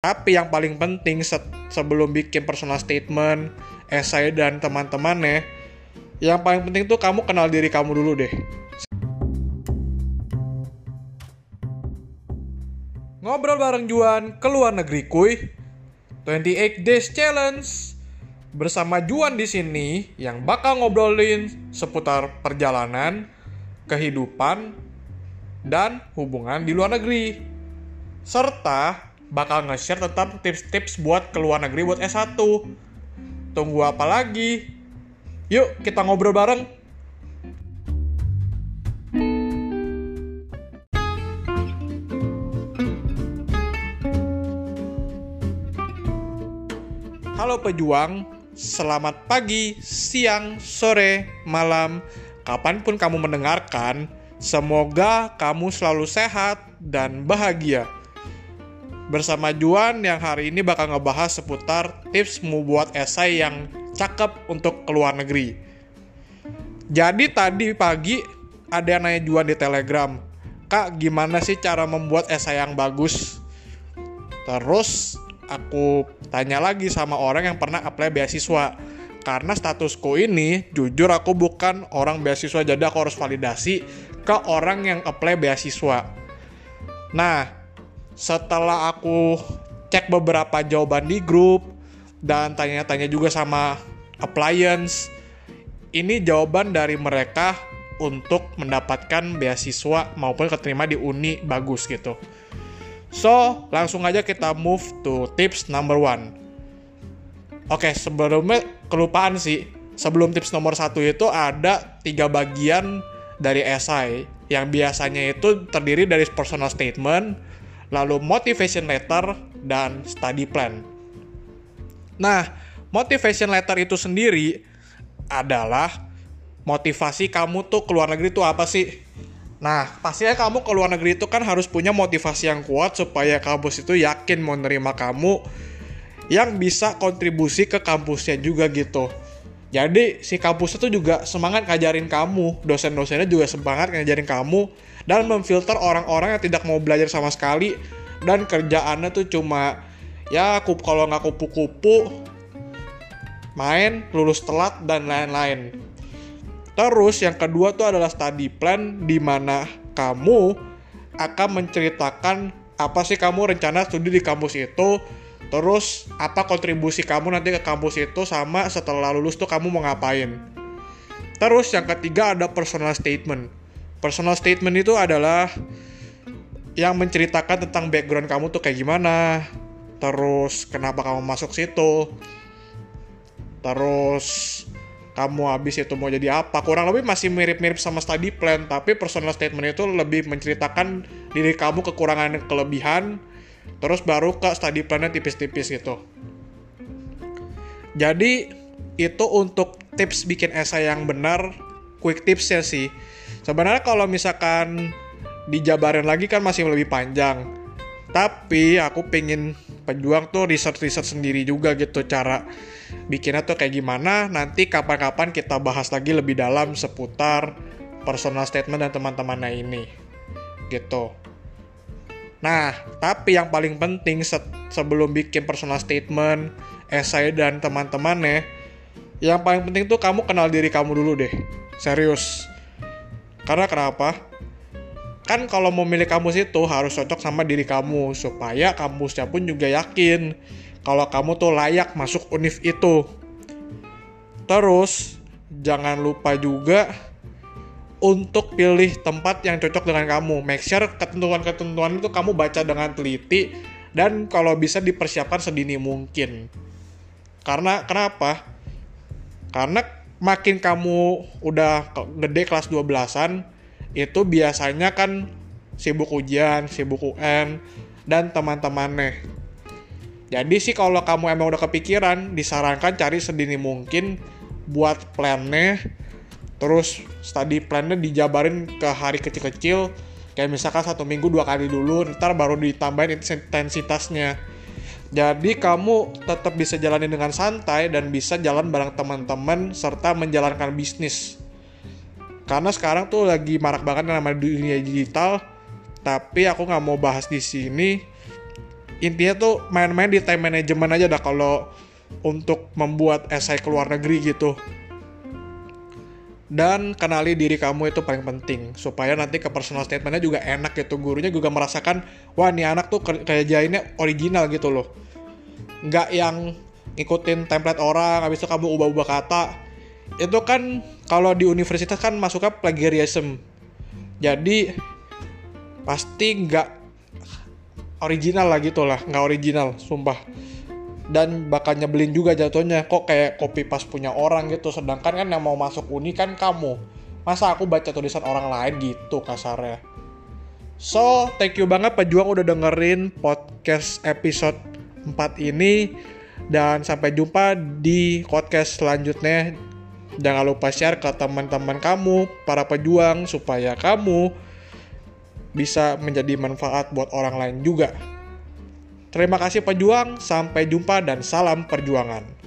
Tapi yang paling penting se sebelum bikin personal statement, esai dan teman-temannya, yang paling penting tuh kamu kenal diri kamu dulu deh. Ngobrol bareng Juan ke luar negeri kuy. 28 Days Challenge. Bersama Juan di sini yang bakal ngobrolin seputar perjalanan, kehidupan, dan hubungan di luar negeri. Serta bakal nge-share tentang tips-tips buat ke luar negeri buat S1. Tunggu apa lagi? Yuk, kita ngobrol bareng. Halo pejuang, selamat pagi, siang, sore, malam, kapan pun kamu mendengarkan, semoga kamu selalu sehat dan bahagia bersama Juan yang hari ini bakal ngebahas seputar tips membuat esai yang cakep untuk keluar negeri. Jadi tadi pagi ada yang nanya Juan di Telegram, Kak gimana sih cara membuat esai yang bagus? Terus aku tanya lagi sama orang yang pernah apply beasiswa. Karena statusku ini, jujur aku bukan orang beasiswa, jadi aku harus validasi ke orang yang apply beasiswa. Nah, setelah aku cek beberapa jawaban di grup dan tanya-tanya juga sama appliance ini jawaban dari mereka untuk mendapatkan beasiswa maupun keterima di uni bagus gitu. So langsung aja kita move to tips number one. Oke sebelumnya kelupaan sih. Sebelum tips nomor satu itu ada tiga bagian dari esai yang biasanya itu terdiri dari personal statement, lalu motivation letter, dan study plan. Nah, motivation letter itu sendiri adalah motivasi kamu tuh keluar negeri itu apa sih? Nah, pastinya kamu ke luar negeri itu kan harus punya motivasi yang kuat supaya kampus itu yakin mau nerima kamu yang bisa kontribusi ke kampusnya juga gitu. Jadi si kampus itu juga semangat ngajarin kamu, dosen-dosennya juga semangat ngajarin kamu dan memfilter orang-orang yang tidak mau belajar sama sekali. Dan kerjaannya tuh cuma ya kup kalau nggak kupu-kupu main lulus telat dan lain-lain. Terus yang kedua tuh adalah study plan di mana kamu akan menceritakan apa sih kamu rencana studi di kampus itu terus apa kontribusi kamu nanti ke kampus itu sama setelah lulus tuh kamu mau ngapain? Terus yang ketiga ada personal statement. Personal statement itu adalah yang menceritakan tentang background kamu tuh kayak gimana, terus kenapa kamu masuk situ, terus kamu habis itu mau jadi apa. Kurang lebih masih mirip-mirip sama study plan, tapi personal statement itu lebih menceritakan diri kamu kekurangan dan kelebihan, terus baru ke study plannya tipis-tipis gitu. Jadi itu untuk tips bikin esai yang benar, quick tipsnya sih Sebenarnya kalau misalkan dijabarin lagi kan masih lebih panjang. Tapi aku pengen pejuang tuh riset-riset sendiri juga gitu cara bikinnya tuh kayak gimana. Nanti kapan-kapan kita bahas lagi lebih dalam seputar personal statement dan teman-temannya ini. Gitu. Nah, tapi yang paling penting se sebelum bikin personal statement, esai dan teman-temannya, yang paling penting tuh kamu kenal diri kamu dulu deh. Serius karena kenapa? Kan kalau mau milih kampus itu harus cocok sama diri kamu supaya kampusnya pun juga yakin kalau kamu tuh layak masuk univ itu. Terus jangan lupa juga untuk pilih tempat yang cocok dengan kamu. Make sure ketentuan-ketentuan itu kamu baca dengan teliti dan kalau bisa dipersiapkan sedini mungkin. Karena kenapa? Karena makin kamu udah gede kelas 12-an itu biasanya kan sibuk ujian, sibuk UN dan teman-temannya. Jadi sih kalau kamu emang udah kepikiran, disarankan cari sedini mungkin buat plannya, terus study plannya dijabarin ke hari kecil-kecil, kayak misalkan satu minggu dua kali dulu, ntar baru ditambahin intensitasnya jadi kamu tetap bisa jalani dengan santai dan bisa jalan bareng teman-teman serta menjalankan bisnis. Karena sekarang tuh lagi marak banget namanya dunia digital, tapi aku nggak mau bahas di sini. intinya tuh main-main di time management aja dah kalau untuk membuat esai ke luar negeri gitu dan kenali diri kamu itu paling penting. Supaya nanti ke personal statementnya juga enak gitu. Gurunya juga merasakan wah nih anak tuh kayak jainnya original gitu loh. Nggak yang ngikutin template orang habis itu kamu ubah-ubah kata. Itu kan kalau di universitas kan masuknya plagiarism. Jadi pasti nggak original lah gitu lah. Nggak original sumpah dan bakal nyebelin juga jatuhnya. Kok kayak copy pas punya orang gitu. Sedangkan kan yang mau masuk uni kan kamu. Masa aku baca tulisan orang lain gitu kasarnya. So thank you banget pejuang udah dengerin podcast episode 4 ini. Dan sampai jumpa di podcast selanjutnya. Jangan lupa share ke teman-teman kamu para pejuang supaya kamu bisa menjadi manfaat buat orang lain juga. Terima kasih pejuang, sampai jumpa dan salam perjuangan.